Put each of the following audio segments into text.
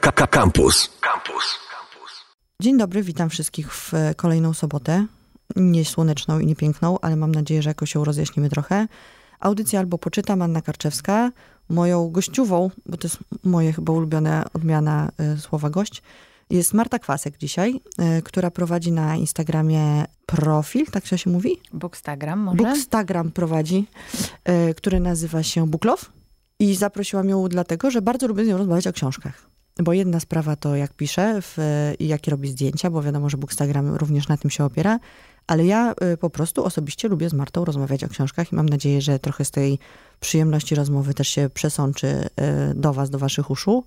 Campus. Campus. Dzień dobry, witam wszystkich w kolejną sobotę. Nie słoneczną i nie piękną, ale mam nadzieję, że jakoś się rozjaśnimy trochę. Audycja albo poczytam Anna Karczewska. Moją gościową, bo to jest moje chyba ulubione odmiana y, słowa gość, jest Marta Kwasek dzisiaj, y, która prowadzi na Instagramie profil, tak się mówi? Bookstagram może? Bookstagram prowadzi, y, który nazywa się Booklow. I zaprosiłam ją dlatego, że bardzo lubię z nią rozmawiać o książkach. Bo jedna sprawa to jak pisze w, i jakie robi zdjęcia, bo wiadomo, że Bookstagram również na tym się opiera. Ale ja y, po prostu osobiście lubię z Martą rozmawiać o książkach i mam nadzieję, że trochę z tej przyjemności rozmowy też się przesączy y, do was, do waszych uszu.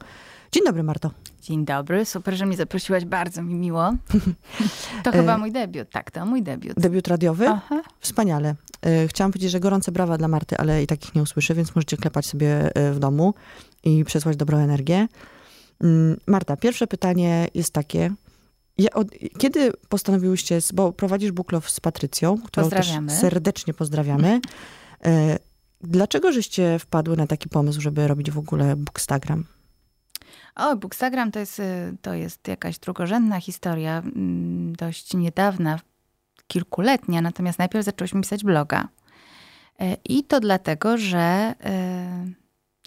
Dzień dobry, Marto. Dzień dobry, super, że mnie zaprosiłaś, bardzo mi miło. To chyba mój debiut, tak, to mój debiut. Debiut radiowy? Aha. Wspaniale. Y, Chciałam powiedzieć, że gorące brawa dla Marty, ale i takich nie usłyszę, więc możecie klepać sobie y, w domu i przesłać dobrą energię. Mm, Marta, pierwsze pytanie jest takie. Ja od, kiedy postanowiłyście, bo prowadzisz Buklow z Patrycją, którą serdecznie pozdrawiamy. Y, Dlaczego żeście wpadły na taki pomysł, żeby robić w ogóle Bookstagram? O, Bookstagram to jest, y, to jest jakaś drugorzędna historia, mm, dość niedawna, kilkuletnia, natomiast najpierw zaczęłyśmy pisać bloga. E, I to dlatego, że e,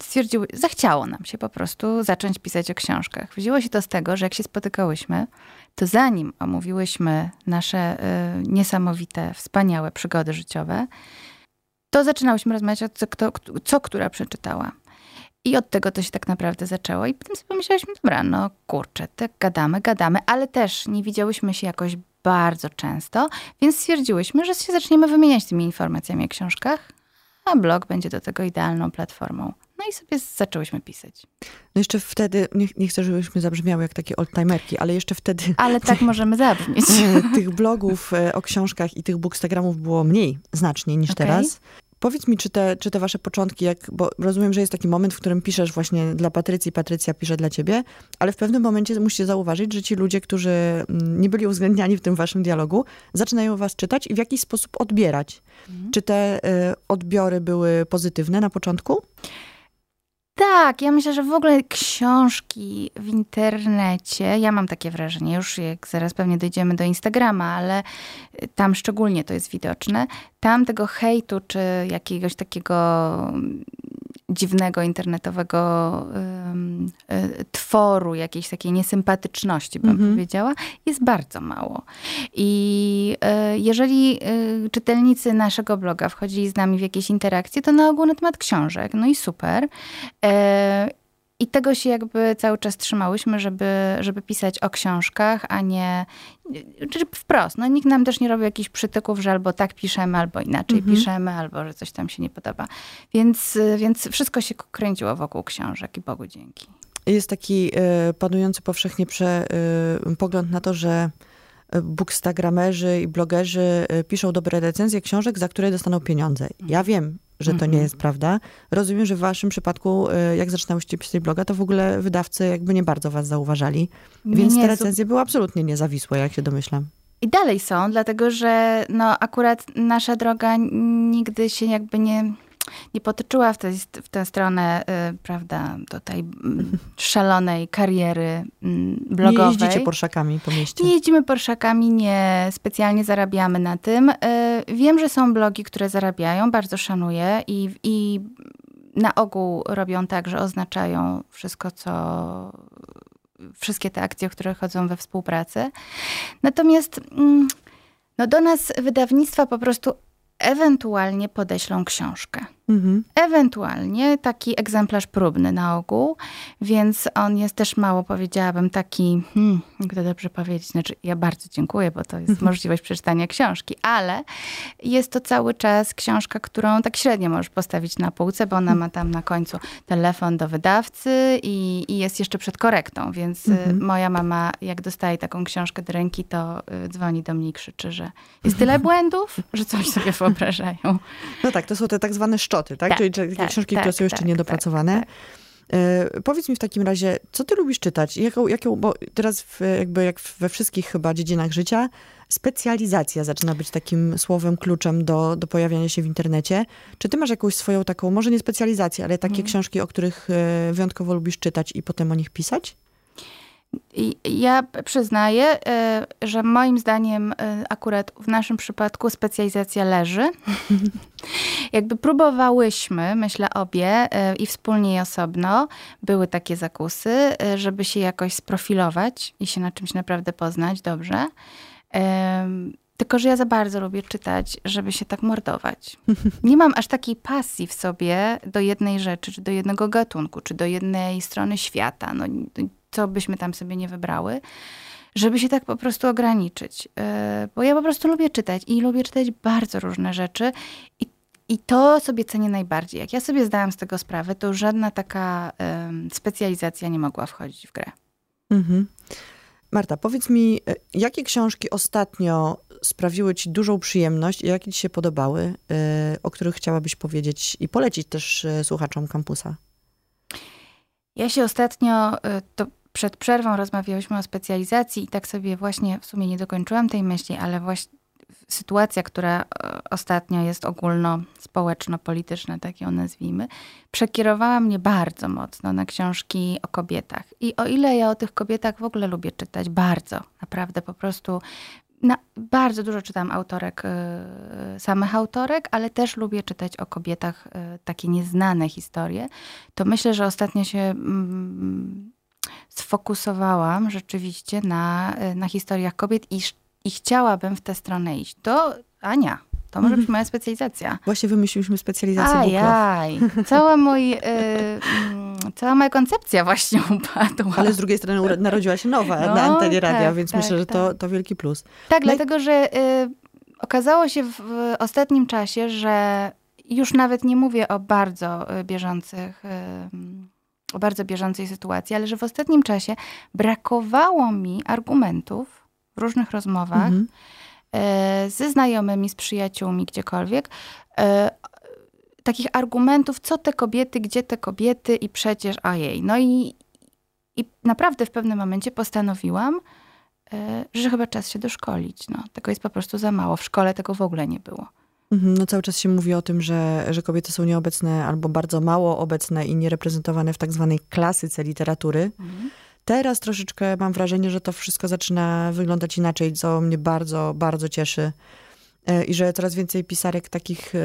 stwierdziły, zachciało nam się po prostu zacząć pisać o książkach. Wzięło się to z tego, że jak się spotykałyśmy, to zanim omówiłyśmy nasze e, niesamowite, wspaniałe przygody życiowe, to zaczynałyśmy rozmawiać o co, kto, co która przeczytała. I od tego to się tak naprawdę zaczęło. I potem sobie pomyślałyśmy, dobra, no kurczę, tak gadamy, gadamy, ale też nie widziałyśmy się jakoś bardzo często, więc stwierdziłyśmy, że się zaczniemy wymieniać tymi informacjami o książkach, a blog będzie do tego idealną platformą. No i sobie zaczęłyśmy pisać. No jeszcze wtedy, nie, nie chcę, żebyśmy zabrzmiały jak takie oldtimerki, ale jeszcze wtedy Ale tak możemy zabrzmieć. tych blogów e, o książkach i tych bookstagramów było mniej znacznie niż Okej. teraz. Powiedz mi, czy te, czy te wasze początki, jak, bo rozumiem, że jest taki moment, w którym piszesz właśnie dla Patrycji, Patrycja pisze dla ciebie, ale w pewnym momencie musicie zauważyć, że ci ludzie, którzy mm, nie byli uwzględniani w tym waszym dialogu, zaczynają was czytać i w jakiś sposób odbierać. Czy te e, odbiory były pozytywne na początku? Tak, ja myślę, że w ogóle książki w internecie, ja mam takie wrażenie, już jak zaraz pewnie dojdziemy do Instagrama, ale y, tam szczególnie to jest widoczne, tam tego hejtu, czy jakiegoś takiego dziwnego internetowego ym, y, tworu, jakiejś takiej niesympatyczności, bym Mhm. powiedziała, jest bardzo mało. I y, jeżeli y, czytelnicy naszego bloga wchodzili z nami w jakieś interakcje, to na ogół na temat książek. No i super. I tego się jakby cały czas trzymałyśmy, żeby, żeby pisać o książkach, a nie czy wprost. No, nikt nam też nie robił jakichś przytyków, że albo tak piszemy, albo inaczej Mhm. piszemy, albo że coś tam się nie podoba. Więc, więc wszystko się kręciło wokół książek i Bogu dzięki. Jest taki e, panujący powszechnie prze, e, pogląd na to, że bookstagramerzy i blogerzy e, piszą dobre recenzje książek, za które dostaną pieniądze. Ja wiem, że to nie Mhm. jest prawda. Rozumiem, że w waszym przypadku, e, jak zaczynałyście pisać bloga, to w ogóle wydawcy jakby nie bardzo was zauważali. Więc nie, te recenzje były absolutnie niezawisłe, jak się domyślam. I dalej są, dlatego że no, akurat nasza droga nigdy się jakby nie, nie potoczyła w, tej, w tę stronę, y, prawda, tutaj mm, szalonej kariery mm, blogowej. Nie jeździcie porszakami po mieście. Nie jeździmy Porszakami, nie specjalnie zarabiamy na tym. Y, Wiem, że są blogi, które zarabiają, bardzo szanuję i, i na ogół robią tak, że oznaczają wszystko, co wszystkie te akcje, które chodzą we współpracy. Natomiast mm, no do nas wydawnictwa po prostu ewentualnie podeślą książkę. Mhm. Ewentualnie taki egzemplarz próbny na ogół, więc on jest też mało, powiedziałabym, taki, hmm, jak to dobrze powiedzieć, znaczy ja bardzo dziękuję, bo to jest możliwość przeczytania książki, ale jest to cały czas książka, którą tak średnio możesz postawić na półce, bo ona ma tam na końcu telefon do wydawcy i, i jest jeszcze przed korektą, więc y, Mhm. moja mama, jak dostaje taką książkę do ręki, to y, dzwoni do mnie i krzyczy, że jest tyle błędów, że coś sobie wyobrażają. No tak, to są te tak zwane szczoty, tak? Tak, Czyli takie tak, książki, tak, które są jeszcze tak, niedopracowane. tak, E, Powiedz mi w takim razie, co ty lubisz czytać? Jaką, jaką, bo teraz w, jakby jak we wszystkich chyba dziedzinach życia, specjalizacja zaczyna być takim słowem kluczem do, do pojawiania się w internecie. Czy ty masz jakąś swoją taką, może nie specjalizację, ale takie Mhm. książki, o których e, wyjątkowo lubisz czytać i potem o nich pisać? Ja przyznaję, e, że moim zdaniem e, akurat w naszym przypadku specjalizacja leży. Jakby próbowałyśmy, myślę obie e, i wspólnie i osobno, były takie zakusy, żeby się jakoś sprofilować i się na czymś naprawdę poznać dobrze. Tylko, że ja za bardzo lubię czytać, żeby się tak mordować. Nie mam aż takiej pasji w sobie do jednej rzeczy, czy do jednego gatunku, czy do jednej strony świata. No, co byśmy tam sobie nie wybrały, żeby się tak po prostu ograniczyć. E, bo ja po prostu lubię czytać i lubię czytać bardzo różne rzeczy i, i to sobie cenię najbardziej. Jak ja sobie zdałam z tego sprawę, to żadna taka specjalizacja nie mogła wchodzić w grę. Mhm. Marta, powiedz mi, e, jakie książki ostatnio sprawiły ci dużą przyjemność i jakie ci się podobały, e, o których chciałabyś powiedzieć i polecić też słuchaczom kampusa? Ja się ostatnio, to przed przerwą rozmawiałyśmy o specjalizacji i tak sobie właśnie w sumie nie dokończyłam tej myśli, ale właśnie sytuacja, która e, ostatnio jest ogólno-społeczno-polityczna, tak ją nazwijmy, przekierowała mnie bardzo mocno na książki o kobietach. I o ile ja o tych kobietach w ogóle lubię czytać, bardzo, naprawdę po prostu na, bardzo dużo czytam autorek, y, samych autorek, ale też lubię czytać o kobietach y, takie nieznane historie. To myślę, że ostatnio się mm, sfokusowałam rzeczywiście na, e, na historiach kobiet i, i chciałabym w tę stronę iść. To Ania, to może być mhm. moja specjalizacja. Właśnie wymyśliliśmy specjalizację Ajaj, cała, mój, y, cała moja koncepcja właśnie upadła. Ale z drugiej strony narodziła się nowa no, na antenie radia, tak, więc tak, myślę, że tak. to, to wielki plus. Tak, no dlatego, i... że y, okazało się w, ostatnim czasie, że już nawet nie mówię o bardzo y, bieżących o bardzo bieżącej sytuacji, ale że w ostatnim czasie brakowało mi argumentów w różnych rozmowach mhm. e, ze znajomymi, z przyjaciółmi, gdziekolwiek, e, takich argumentów, co te kobiety, gdzie te kobiety i przecież, ojej. No i, i naprawdę w pewnym momencie postanowiłam, e, że chyba czas się doszkolić. No, tego jest po prostu za mało. W szkole tego w ogóle nie było. Mhm, no cały czas się mówi o tym, że, że kobiety są nieobecne albo bardzo mało obecne i niereprezentowane w tak zwanej klasyce literatury. Mhm. Teraz troszeczkę mam wrażenie, że to wszystko zaczyna wyglądać inaczej, co mnie bardzo, bardzo cieszy. E, I że coraz więcej pisarek takich, e,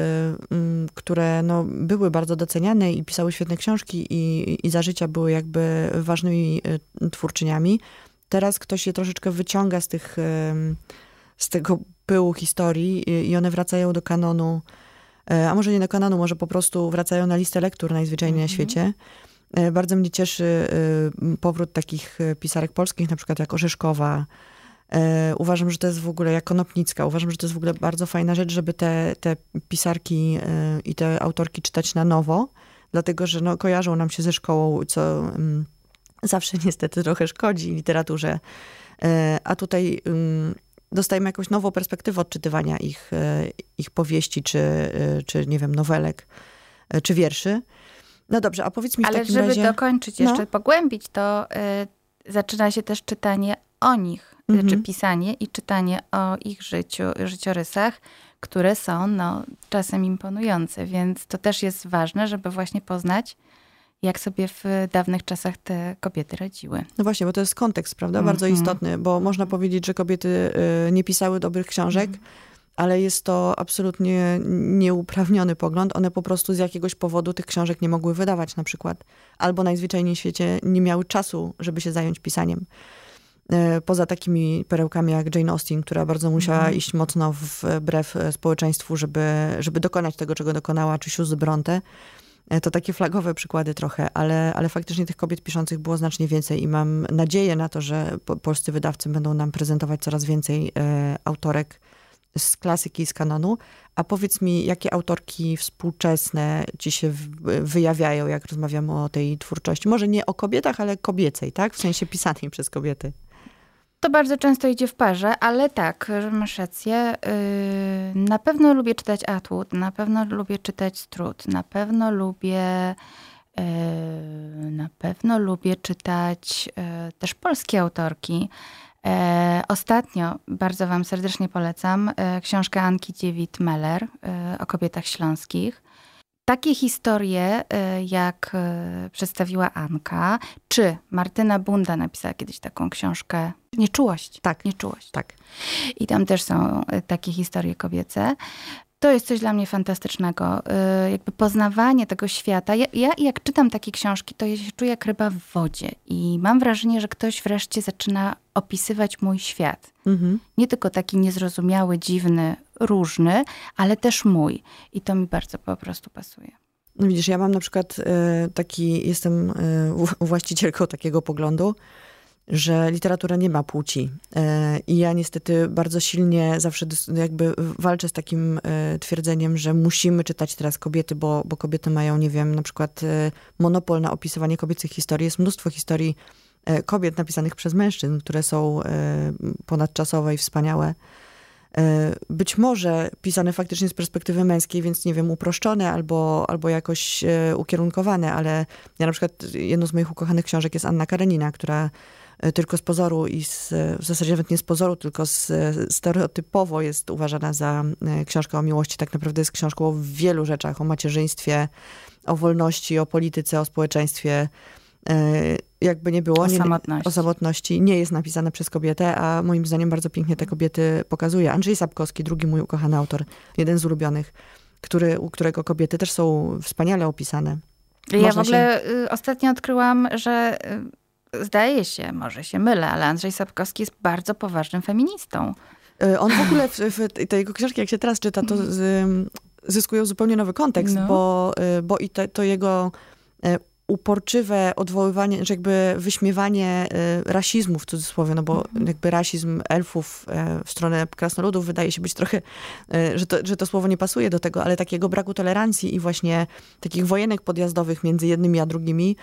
które no, były bardzo doceniane i pisały świetne książki i, i za życia były jakby ważnymi e, twórczyniami. Teraz ktoś je troszeczkę wyciąga z tych z tego pyłu historii i one wracają do kanonu, e, a może nie do kanonu, może po prostu wracają na listę lektur najzwyczajniej mm -hmm. na mhm. świecie. E, bardzo mnie cieszy e, powrót takich pisarek polskich, na przykład jak Orzeszkowa. Uważam, że to jest w ogóle, jak Konopnicka, uważam, że to jest w ogóle bardzo fajna rzecz, żeby te, te pisarki i te autorki czytać na nowo, dlatego, że no, kojarzą nam się ze szkołą, co mm, zawsze niestety trochę szkodzi literaturze. A tutaj mm, dostajemy jakąś nową perspektywę odczytywania ich, e, ich powieści, czy, e, czy nie wiem, nowelek, e, czy wierszy. No dobrze, a powiedz mi w Ale takim żeby razie... dokończyć, jeszcze no. pogłębić, to y, zaczyna się też czytanie o nich, mhm. czy pisanie i czytanie o ich życiu, życiorysach, które są no, czasem imponujące, więc to też jest ważne, żeby właśnie poznać jak sobie w dawnych czasach te kobiety radziły. No właśnie, bo to jest kontekst, prawda? Bardzo mm -hmm. istotny, bo można powiedzieć, że kobiety y, nie pisały dobrych książek, mm. ale jest to absolutnie nieuprawniony pogląd. One po prostu z jakiegoś powodu tych książek nie mogły wydawać na przykład. Albo najzwyczajniej w świecie nie miały czasu, żeby się zająć pisaniem. Y, poza takimi perełkami jak Jane Austen, która bardzo musiała mm. iść mocno wbrew y, społeczeństwu, żeby, żeby dokonać tego, czego dokonała, czy Sióstr Bronte E, to takie flagowe przykłady trochę, ale, ale faktycznie tych kobiet piszących było znacznie więcej i mam nadzieję na to, że po, polscy wydawcy będą nam prezentować coraz więcej e, autorek z klasyki, z kanonu. A powiedz mi, jakie autorki współczesne ci się wyjawiają, jak rozmawiamy o tej twórczości? Może nie o kobietach, ale kobiecej, tak? W sensie pisanej przez kobiety. To bardzo często idzie w parze, ale tak, masz rację. Yy, na pewno lubię czytać Atwood, na pewno lubię czytać Strut, na pewno lubię yy, na pewno lubię czytać yy, też polskie autorki. Ostatnio bardzo Wam serdecznie polecam książkę Anki Dziewit-Meller o kobietach śląskich. Takie historie, y, jak y, przedstawiła Anka, czy Martyna Bunda napisała kiedyś taką książkę Nieczułość. Tak. Nieczułość. Tak. I tam też są y, takie historie kobiece. To jest coś dla mnie fantastycznego. Jakby poznawanie tego świata. Ja, ja, jak czytam takie książki, to ja się czuję jak ryba w wodzie. I mam wrażenie, że ktoś wreszcie zaczyna opisywać mój świat. Mhm. Nie tylko taki niezrozumiały, dziwny, różny, ale też mój. I to mi bardzo po prostu pasuje. No widzisz, ja mam na przykład e, taki, jestem e, właścicielką takiego poglądu, że literatura nie ma płci. E, I ja niestety bardzo silnie zawsze jakby walczę z takim twierdzeniem, że musimy czytać teraz kobiety, bo, bo kobiety mają, nie wiem, na przykład monopol na opisywanie kobiecych historii. Jest mnóstwo historii kobiet napisanych przez mężczyzn, które są ponadczasowe i wspaniałe. E, być może pisane faktycznie z perspektywy męskiej, więc nie wiem, uproszczone albo, albo jakoś e, ukierunkowane, ale ja na przykład jedną z moich ukochanych książek jest Anna Karenina, która e, tylko z pozoru i z, w zasadzie nawet nie z pozoru, tylko z, stereotypowo jest uważana za książkę o miłości. Tak naprawdę jest książką o wielu rzeczach, o macierzyństwie, o wolności, o polityce, o społeczeństwie. Jakby nie było. O samotności. O samotności. Nie jest napisane przez kobietę, a moim zdaniem bardzo pięknie te kobiety pokazuje. Andrzej Sapkowski, drugi mój ukochany autor, jeden z ulubionych, który, u którego kobiety też są wspaniale opisane. Ja Można w ogóle się... Y, ostatnio odkryłam, że y, zdaje się, może się mylę, ale Andrzej Sapkowski jest bardzo poważnym feministą. Y, on w ogóle, w, w te jego książki, jak się teraz czyta, to z, zyskują zupełnie nowy kontekst, no. bo, bo i to, to jego uporczywe odwoływanie, że jakby wyśmiewanie y, rasizmu w cudzysłowie, no bo mhm. jakby rasizm elfów e, w stronę krasnoludów wydaje się być trochę, e, że to, że to słowo nie pasuje do tego, ale takiego braku tolerancji i właśnie takich wojenek podjazdowych między jednymi a drugimi,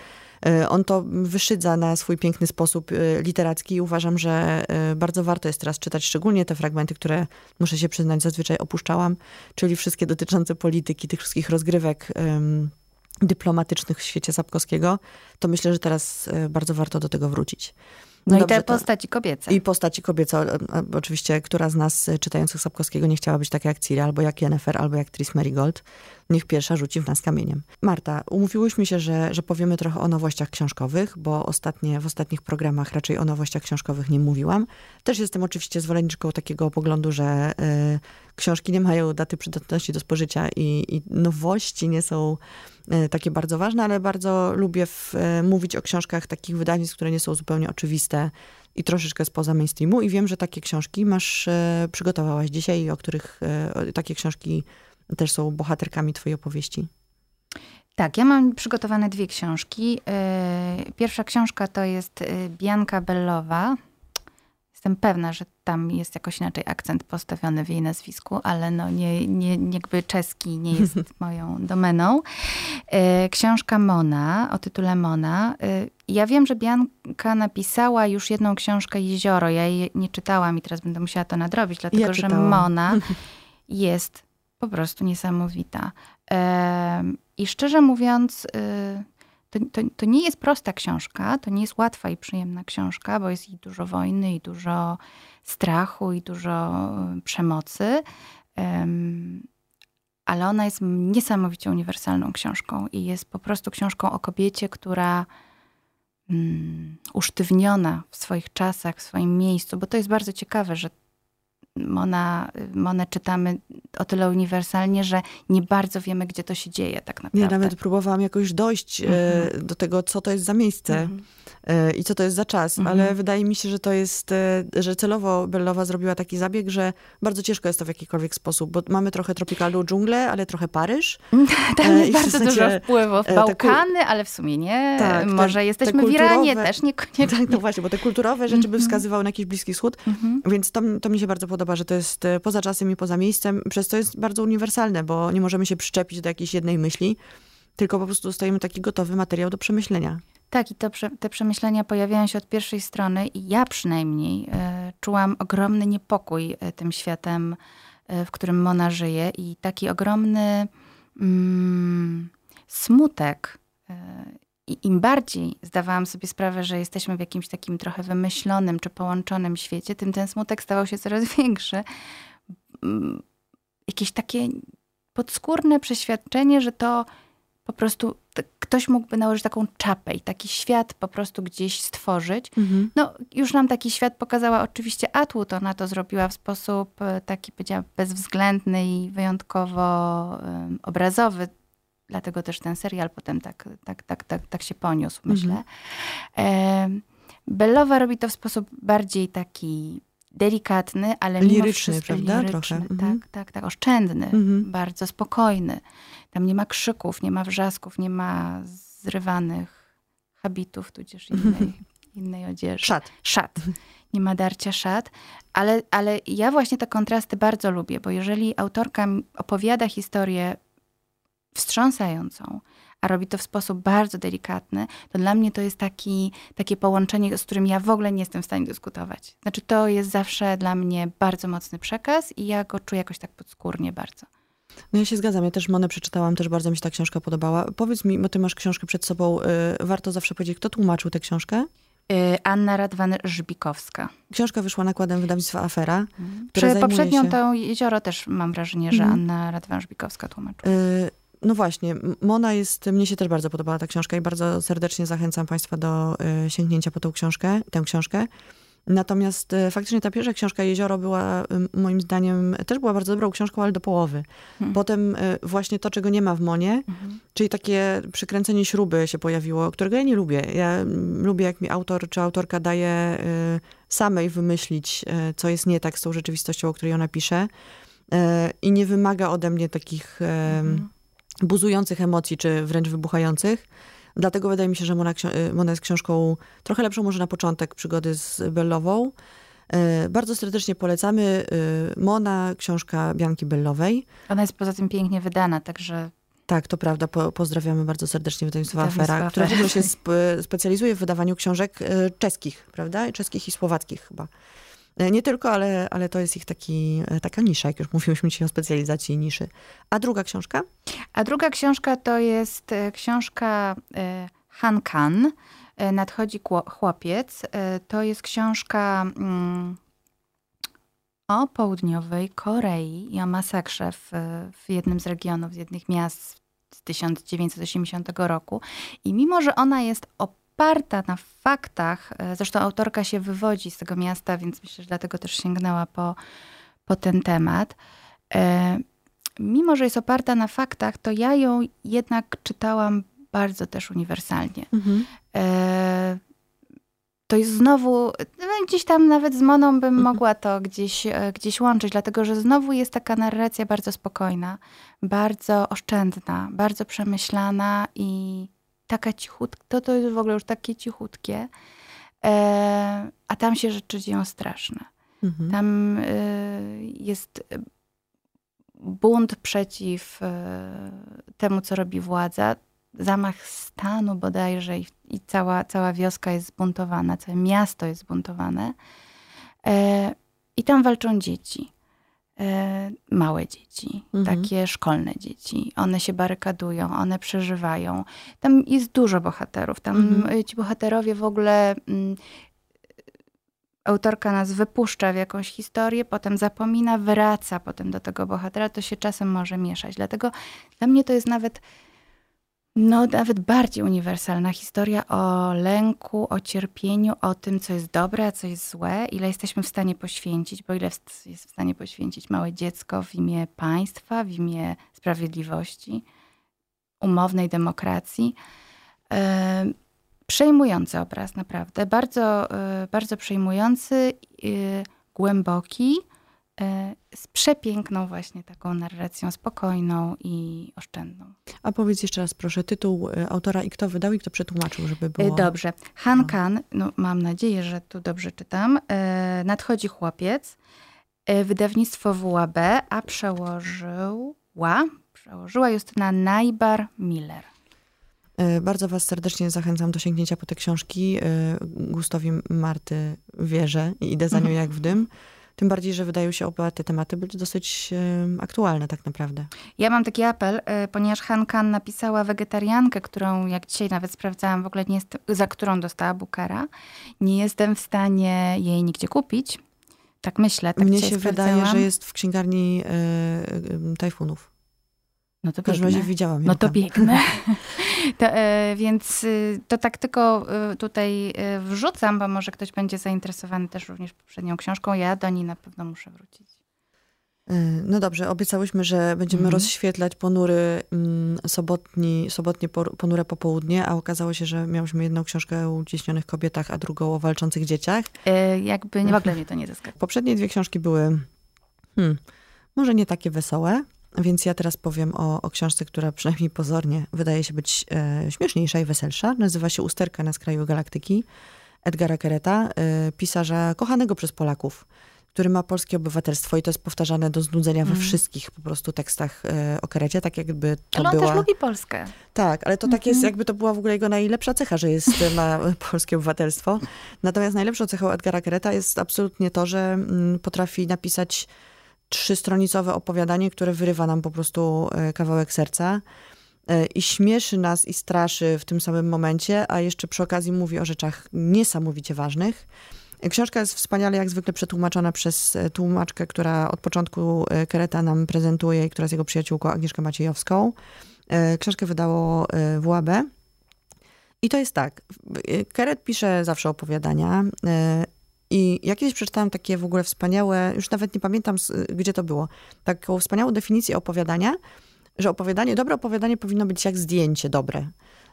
on to wyszydza na swój piękny sposób literacki i uważam, że bardzo warto jest teraz czytać szczególnie te fragmenty, które muszę się przyznać zazwyczaj opuszczałam, czyli wszystkie dotyczące polityki, tych wszystkich rozgrywek dyplomatycznych w świecie Sapkowskiego, to myślę, że teraz e, bardzo warto do tego wrócić. No, i te postaci kobiece. I postaci kobiece. Oczywiście, która z nas e, czytających Sapkowskiego nie chciała być taka jak Ciri, albo jak Jennifer, albo jak Tris Marigold. Niech pierwsza rzuci w nas kamieniem. Marta, umówiłyśmy się, że, że powiemy trochę o nowościach książkowych, bo ostatnie, w ostatnich programach raczej o nowościach książkowych nie mówiłam. Też jestem oczywiście zwolenniczką takiego poglądu, że y, książki nie mają daty przydatności do spożycia i, i nowości nie są takie bardzo ważne, ale bardzo lubię w, y, mówić o książkach takich wydawnictw, które nie są zupełnie oczywiste i troszeczkę spoza mainstreamu. I wiem, że takie książki masz, przygotowałaś dzisiaj, o których takie książki też są bohaterkami twojej opowieści. Tak, ja mam przygotowane dwie książki. E, pierwsza książka to jest e, Bianka Bellowa. Jestem pewna, że tam jest jakoś inaczej akcent postawiony w jej nazwisku, ale no nie, nie, jakby czeski nie jest moją domeną. E, książka Mona o tytule Mona. Ja wiem, że Bianka napisała już jedną książkę Jezioro. Ja jej nie czytałam i teraz będę musiała to nadrobić, dlatego ja że Mona jest po prostu niesamowita. I szczerze mówiąc, to, to, to, nie jest prosta książka, to nie jest łatwa i przyjemna książka, bo jest i dużo wojny, i dużo strachu, i dużo y, przemocy. Ale ona jest niesamowicie uniwersalną książką i jest po prostu książką o kobiecie, która mm, usztywniona w swoich czasach, w swoim miejscu, bo to jest bardzo ciekawe, że Mona, Monę czytamy o tyle uniwersalnie, że nie bardzo wiemy, gdzie to się dzieje tak naprawdę. Ja nawet próbowałam jakoś dojść e, mhm. do tego, co to jest za miejsce mhm. E, i co to jest za czas, mhm. ale wydaje mi się, że to jest, e, że celowo Bellowa zrobiła taki zabieg, że bardzo ciężko jest to w jakikolwiek sposób, bo mamy trochę tropikalną dżunglę, ale trochę Paryż. Tam jest bardzo dużo wpływów. Bałkany, ale w sumie nie. Tak, Może te, jesteśmy te w Iranie, też niekoniecznie. Tak, no właśnie, bo te kulturowe rzeczy by wskazywały na jakiś Bliski Wschód, więc to, to mi się bardzo podoba podoba, że to jest e, poza czasem i poza miejscem, przez to jest bardzo uniwersalne, bo nie możemy się przyczepić do jakiejś jednej myśli, tylko po prostu dostajemy taki gotowy materiał do przemyślenia. Tak, i to, te przemyślenia pojawiają się od pierwszej strony i ja przynajmniej e, czułam ogromny niepokój e, tym światem, w którym Mona żyje i taki ogromny mm, smutek i im bardziej zdawałam sobie sprawę, że jesteśmy w jakimś takim trochę wymyślonym czy połączonym świecie, tym ten smutek stawał się coraz większy. Mm, jakieś takie podskórne przeświadczenie, że to po prostu ktoś mógłby nałożyć taką czapę i taki świat po prostu gdzieś stworzyć. Mhm. No, już nam taki świat pokazała oczywiście Atwood. Ona to zrobiła w sposób e, taki, powiedziałam, bezwzględny i wyjątkowo um, obrazowy. Dlatego też ten serial potem tak, tak, tak, tak, tak się poniósł, myślę. Mhm. Bellowa robi to w sposób bardziej taki delikatny, ale liryczny, wszystko prawda? liryczny. Trochę. Tak, mhm. tak, tak, oszczędny, mhm. bardzo spokojny. Tam nie ma krzyków, nie ma wrzasków, nie ma zrywanych habitów, tudzież innej, innej odzieży. Szat. Szat. Nie ma darcia szat. Ale, ale ja właśnie te kontrasty bardzo lubię, bo jeżeli autorka opowiada historię wstrząsającą, a robi to w sposób bardzo delikatny, to dla mnie to jest taki, takie połączenie, z którym ja w ogóle nie jestem w stanie dyskutować. Znaczy, to jest zawsze dla mnie bardzo mocny przekaz i ja go czuję jakoś tak podskórnie bardzo. No ja się zgadzam, ja też Monę przeczytałam, też bardzo mi się ta książka podobała. Powiedz mi, bo ty masz książkę przed sobą, y, warto zawsze powiedzieć, kto tłumaczył tę książkę? Y, Anna Radwan-Żbikowska. Książka wyszła nakładem wydawnictwa Afera. Przy poprzednią się... to Jezioro też mam wrażenie, że mhm. Anna Radwan-Żbikowska tłumaczyła. Y no właśnie, Mona jest, mnie się też bardzo podobała ta książka i bardzo serdecznie zachęcam Państwa do y, sięgnięcia po tą książkę, tę książkę. Natomiast y, faktycznie ta pierwsza książka Jezioro była moim zdaniem, też była bardzo dobrą książką, ale do połowy. Hmm. Potem właśnie to, czego nie ma w Monie, hmm. czyli takie przykręcenie śruby się pojawiło, którego ja nie lubię. Ja lubię, jak mi autor czy autorka daje samej wymyślić, co jest nie tak z tą rzeczywistością, o której ona pisze i nie wymaga ode mnie takich... Hmm buzujących emocji, czy wręcz wybuchających. Dlatego wydaje mi się, że Mona, y, Mona jest książką trochę lepszą może na początek przygody z Bellową. Y, bardzo serdecznie polecamy. Y, Mona, książka Bianki Bellowej. Ona jest poza tym pięknie wydana, także... Tak, to prawda. Po, pozdrawiamy bardzo serdecznie wydawnictwo Afera, które w ogóle się sp specjalizuje w wydawaniu książek czeskich, prawda? Czeskich i słowackich chyba. E, nie tylko, ale, ale to jest ich taki, e, taka nisza, jak już mówiłyśmy dzisiaj o specjalizacji niszy. A druga książka? A druga książka to jest e, książka Han Kan, Nadchodzi chłopiec. To jest książka mm, o południowej Korei i o masakrze w, w jednym z regionów, z jednych miast z 1980 roku. I mimo, że ona jest o oparta na faktach. E, zresztą autorka się wywodzi z tego miasta, więc myślę, że dlatego też sięgnęła po, po ten temat. E, mimo, że jest oparta na faktach, to ja ją jednak czytałam bardzo też uniwersalnie. Mhm. E, to jest znowu, no gdzieś tam nawet z Moną bym mhm. mogła to gdzieś, gdzieś łączyć, dlatego że znowu jest taka narracja bardzo spokojna, bardzo oszczędna, bardzo przemyślana i taka cichutka, to, to jest w ogóle już takie cichutkie, e, a tam się rzeczy dzieją straszne. Mhm. Tam e, jest bunt przeciw e, temu, co robi władza, zamach stanu bodajże i, i cała, cała wioska jest zbuntowana, całe miasto jest zbuntowane. E, I tam walczą dzieci. E, małe dzieci, mhm. takie szkolne dzieci. One się barykadują, one przeżywają. Tam jest dużo bohaterów. Tam mhm. ci bohaterowie w ogóle. Mm, autorka nas wypuszcza w jakąś historię, potem zapomina, wraca potem do tego bohatera. To się czasem może mieszać. Dlatego dla mnie to jest nawet no, nawet bardziej uniwersalna historia o lęku, o cierpieniu, o tym, co jest dobre, a co jest złe, ile jesteśmy w stanie poświęcić, bo ile jest w stanie poświęcić małe dziecko w imię państwa, w imię sprawiedliwości, umownej demokracji. Przejmujący obraz, naprawdę. Bardzo, yy, bardzo przejmujący, yy, głęboki E, z przepiękną właśnie taką narracją, spokojną i oszczędną. A powiedz jeszcze raz proszę tytuł e, autora i kto wydał i kto przetłumaczył, żeby było... E, dobrze. Han no. Kan, no mam nadzieję, że tu dobrze czytam, Nadchodzi chłopiec, wydawnictwo WAB, a przełożyła, przełożyła Justyna Najbar-Miller. Bardzo Was serdecznie zachęcam do sięgnięcia po te książki. Gustowi Marty wierzę i idę za nią jak w dym. Tym bardziej, że wydają się oba te tematy być dosyć aktualne tak naprawdę. Ja mam taki apel, e, ponieważ Han Kan napisała wegetariankę, którą jak dzisiaj nawet sprawdzałam, w ogóle nie jest, za którą dostała Bookera. Nie jestem w stanie jej nigdzie kupić. Tak myślę. Tak Mnie się wydaje, że jest w księgarni y, y, tajfunów. No to W każdym razie widziałam No to biegnę. To, e, więc y, to tak tylko y, tutaj y, wrzucam, bo może ktoś będzie zainteresowany też również poprzednią książką. Ja do niej na pewno muszę wrócić. Y, No dobrze, obiecałyśmy, że będziemy Mhm. rozświetlać ponury mm, sobotni, sobotnie por- ponure popołudnie, a okazało się, że miałyśmy jedną książkę o uciśnionych kobietach, a drugą o walczących dzieciach. E, Jakby nie, w ogóle mnie to nie zaskakuje. Poprzednie dwie książki były hmm, może nie takie wesołe, więc ja teraz powiem o, o książce, która przynajmniej pozornie wydaje się być e, śmieszniejsza i weselsza. Nazywa się Usterka na skraju galaktyki Edgara Kereta, e, pisarza kochanego przez Polaków, który ma polskie obywatelstwo i to jest powtarzane do znudzenia we Mm. wszystkich po prostu tekstach e, o Kerecie, tak jakby to Ale on była... też lubi Polskę. Tak, ale to tak jest, Mhm. jakby to była w ogóle jego najlepsza cecha, że jest, ma polskie obywatelstwo. Natomiast najlepszą cechą Edgara Kereta jest absolutnie to, że mm, potrafi napisać trzystronicowe opowiadanie, które wyrywa nam po prostu e, kawałek serca e, i śmieszy nas i straszy w tym samym momencie, a jeszcze przy okazji mówi o rzeczach niesamowicie ważnych. Książka jest wspaniale, jak zwykle, przetłumaczona przez e, tłumaczkę, która od początku e, Kereta nam prezentuje i która jest jego przyjaciółką Agnieszką Maciejowską. E, Książkę wydało e, WAB. I to jest tak. e, Keret pisze zawsze opowiadania. E, I ja kiedyś przeczytałam takie w ogóle wspaniałe, już nawet nie pamiętam, gdzie to było, taką wspaniałą definicję opowiadania, że opowiadanie, dobre opowiadanie powinno być jak zdjęcie dobre.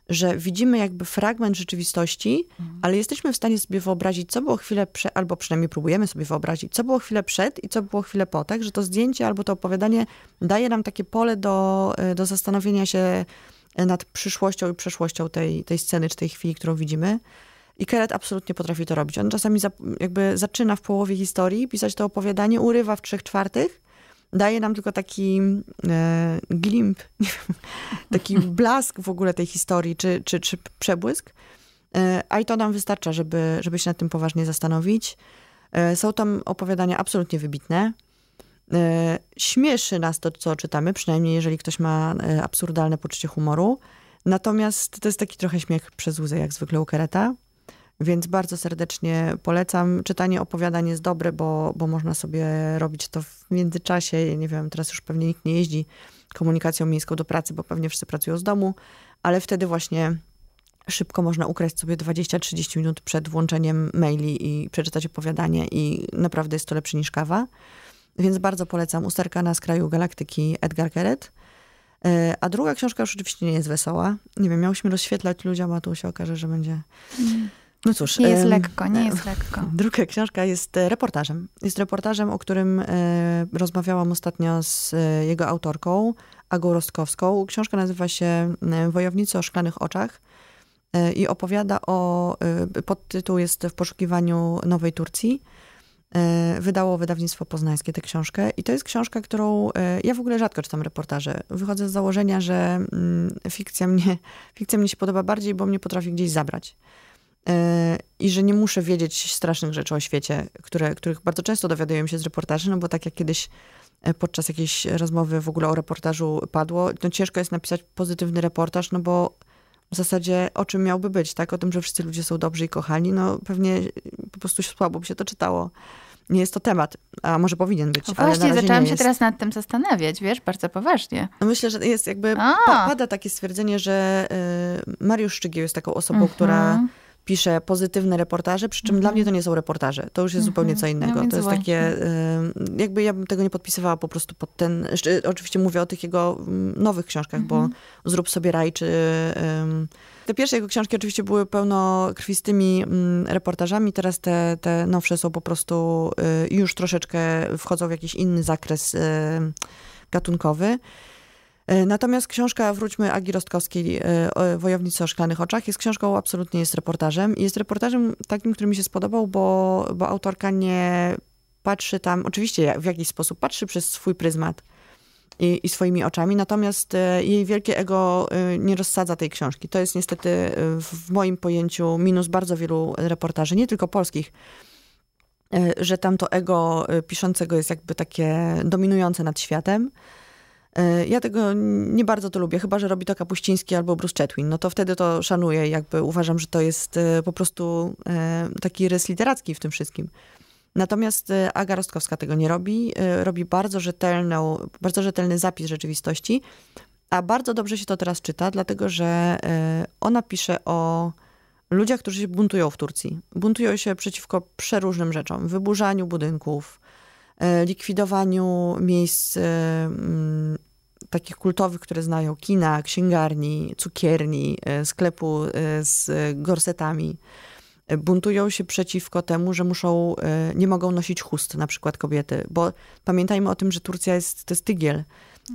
Że widzimy jakby fragment rzeczywistości, ale jesteśmy w stanie sobie wyobrazić, co było chwilę przed, albo przynajmniej próbujemy sobie wyobrazić, co było chwilę przed i co było chwilę po, tak? Że to zdjęcie albo to opowiadanie daje nam takie pole do, e, do zastanowienia się nad przyszłością i przeszłością tej, tej sceny, czy tej chwili, którą widzimy. I Keret absolutnie potrafi to robić. On czasami za, jakby zaczyna w połowie historii pisać to opowiadanie, urywa w trzech czwartych, daje nam tylko taki e, glimp, taki blask w ogóle tej historii, czy, czy, czy przebłysk. E, a i to nam wystarcza, żeby, żeby się nad tym poważnie zastanowić. E, są tam opowiadania absolutnie wybitne. E, Śmieszy nas to, co czytamy, przynajmniej jeżeli ktoś ma e, absurdalne poczucie humoru. Natomiast to jest taki trochę śmiech przez łzę, jak zwykle u Kereta. Więc bardzo serdecznie polecam. Czytanie opowiadań jest dobre, bo, bo można sobie robić to w międzyczasie. Nie wiem, teraz już pewnie nikt nie jeździ komunikacją miejską do pracy, bo pewnie wszyscy pracują z domu, ale wtedy właśnie szybko można ukraść sobie 20-30 minut przed włączeniem maili i przeczytać opowiadanie i naprawdę jest to lepsze niż kawa. Więc bardzo polecam Usterka na skraju galaktyki Edgar Keret. E, A druga książka już oczywiście nie jest wesoła. Nie wiem, miałyśmy rozświetlać ludziom, a tu się okaże, że będzie... No cóż. Nie jest lekko, nie jest lekko. Druga książka jest e, reportażem. Jest reportażem, o którym e, rozmawiałam ostatnio z e, jego autorką, Agą Rostkowską. Książka nazywa się Wojownicy o szklanych oczach i opowiada o, podtytuł jest W poszukiwaniu Nowej Turcji. Wydało wydawnictwo poznańskie tę książkę i to jest książka, którą ja w ogóle rzadko czytam reportaże. Wychodzę z założenia, że mm, fikcja mnie, fikcja mnie się podoba bardziej, bo mnie potrafi gdzieś zabrać. E, I że nie muszę wiedzieć strasznych rzeczy o świecie, które, których bardzo często dowiaduję się z reportaży, no bo tak jak kiedyś e, podczas jakiejś rozmowy w ogóle o reportażu padło, no ciężko jest napisać pozytywny reportaż, no bo w zasadzie o czym miałby być, tak? O tym, że wszyscy ludzie są dobrzy i kochani, no pewnie po prostu słabo by się to czytało. Nie jest to temat, a może powinien być, No ale na właśnie, zaczęłam się jest. teraz nad tym zastanawiać, wiesz, bardzo poważnie. No myślę, że jest jakby, pa, pada takie stwierdzenie, że y, Mariusz Szczygieł jest taką osobą, która Mhm. pisze pozytywne reportaże, przy czym dla mnie to nie są reportaże. To już jest zupełnie co innego. No więc to jest właśnie. takie, y, jakby ja bym tego nie podpisywała po prostu pod ten, oczywiście mówię o tych jego mm, nowych książkach, bo Zrób sobie raj, czy... te pierwsze jego książki oczywiście były pełno krwistymi mm, reportażami, teraz te, te nowsze są po prostu y, już troszeczkę wchodzą w jakiś inny zakres y, gatunkowy. E, Natomiast książka, wróćmy Agi Rostkowskiej, e, Wojownicy o szklanych oczach, jest książką, absolutnie jest reportażem. Jest reportażem takim, który mi się spodobał, bo, bo autorka nie patrzy tam, oczywiście w jakiś sposób patrzy przez swój pryzmat i, i swoimi oczami, natomiast e, jej wielkie ego nie rozsadza tej książki. To jest niestety w moim pojęciu minus bardzo wielu reportaży, nie tylko polskich, że tam to ego piszącego jest jakby takie dominujące nad światem. E, Ja tego nie bardzo to lubię, chyba że robi to Kapuściński albo Bruce Chetwin. No to wtedy to szanuję, jakby uważam, że to jest e, po prostu e, taki rys literacki w tym wszystkim. Natomiast Aga Rostkowska tego nie robi. Robi bardzo rzetelną, bardzo rzetelny zapis rzeczywistości, A bardzo dobrze się to teraz czyta, dlatego że ona pisze o ludziach, którzy się buntują w Turcji. Buntują się przeciwko przeróżnym rzeczom. Wyburzaniu budynków, likwidowaniu miejsc e, mm, takich kultowych, które znają, kina, księgarni, cukierni, sklepu z gorsetami. Buntują się przeciwko temu, że muszą, nie mogą nosić chust, na przykład kobiety, bo pamiętajmy o tym, że Turcja jest, to jest tygiel.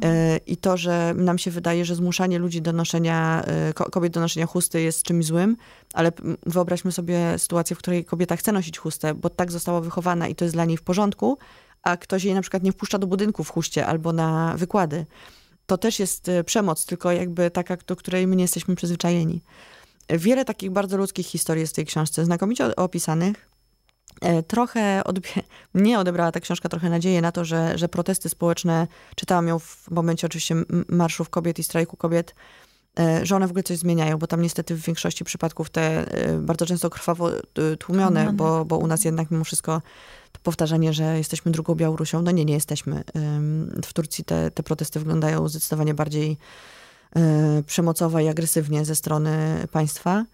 E, I to, że nam się wydaje, że zmuszanie ludzi do noszenia, e, kobiet do noszenia chusty jest czymś złym, ale wyobraźmy sobie sytuację, w której kobieta chce nosić chustę, bo tak została wychowana i to jest dla niej w porządku, a ktoś jej na przykład nie wpuszcza do budynku w chuście albo na wykłady. To też jest e, przemoc, tylko jakby taka, do której my nie jesteśmy przyzwyczajeni. Wiele takich bardzo ludzkich historii jest w tej książce, znakomicie opisanych. E, trochę odbie- mnie odebrała ta książka trochę nadzieję na to, że, że protesty społeczne, czytałam ją w momencie oczywiście marszów kobiet i strajku kobiet, e, że one w ogóle coś zmieniają, bo tam niestety w większości przypadków te bardzo często krwawo tłumione, bo, bo u nas jednak mimo wszystko powtarzanie, że jesteśmy drugą Białorusią, no nie, nie jesteśmy. W Turcji te, te protesty wyglądają zdecydowanie bardziej przemocowo i agresywnie ze strony państwa.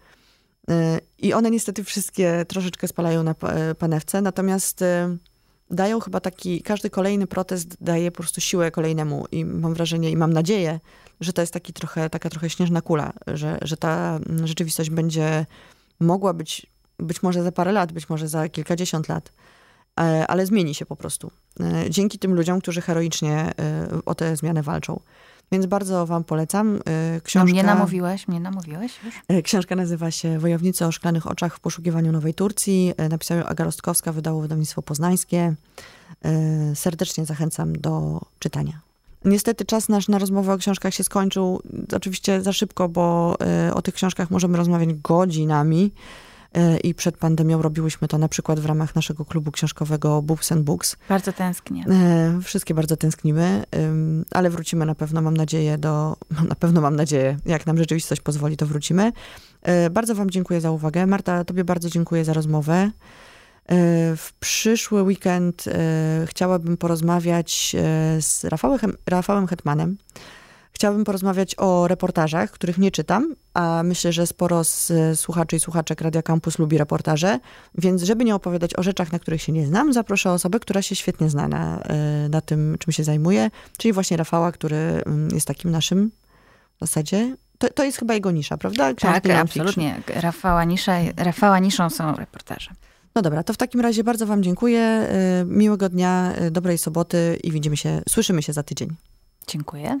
I one niestety wszystkie troszeczkę spalają na panewce, natomiast y, dają chyba taki, każdy kolejny protest daje po prostu siłę kolejnemu i mam wrażenie i mam nadzieję, że to jest taki trochę, taka trochę śnieżna kula, że, że ta rzeczywistość będzie mogła być, być może za parę lat, być może za kilkadziesiąt lat, ale zmieni się po prostu. E, dzięki tym ludziom, którzy heroicznie e, o tę zmianę walczą. Więc bardzo wam polecam. Książka, no mnie namówiłaś, mnie namówiłaś już. Książka nazywa się Wojownicy o szklanych oczach w poszukiwaniu Nowej Turcji. Napisała ją Aga Rostkowska, wydało wydawnictwo poznańskie. Serdecznie zachęcam do czytania. Niestety czas nasz na rozmowę o książkach się skończył. Oczywiście za szybko, bo o tych książkach możemy rozmawiać godzinami. E, i przed pandemią robiłyśmy to na przykład w ramach naszego klubu książkowego Books and Books. Bardzo tęsknię. E, wszystkie bardzo tęsknimy, ale wrócimy na pewno, mam nadzieję, do, na pewno mam nadzieję, jak nam rzeczywistość pozwoli, to wrócimy. E, bardzo wam dziękuję za uwagę. Marta, tobie bardzo dziękuję za rozmowę. W przyszły weekend chciałabym porozmawiać z Rafałem, Rafałem Hetmanem, Chciałabym porozmawiać o reportażach, których nie czytam, a myślę, że sporo z słuchaczy i słuchaczek Radia Campus lubi reportaże, więc żeby nie opowiadać o rzeczach, na których się nie znam, zaproszę osobę, która się świetnie zna na, e, na tym, czym się zajmuje, czyli właśnie Rafała, który mm, jest takim naszym w zasadzie to, to jest chyba jego nisza, prawda? Książki tak, absolutnie. Rafała, nisza, Rafała niszą są reportaże. No dobra, to w takim razie bardzo wam dziękuję. E, miłego dnia, e, dobrej soboty i widzimy się, słyszymy się za tydzień. Dziękuję.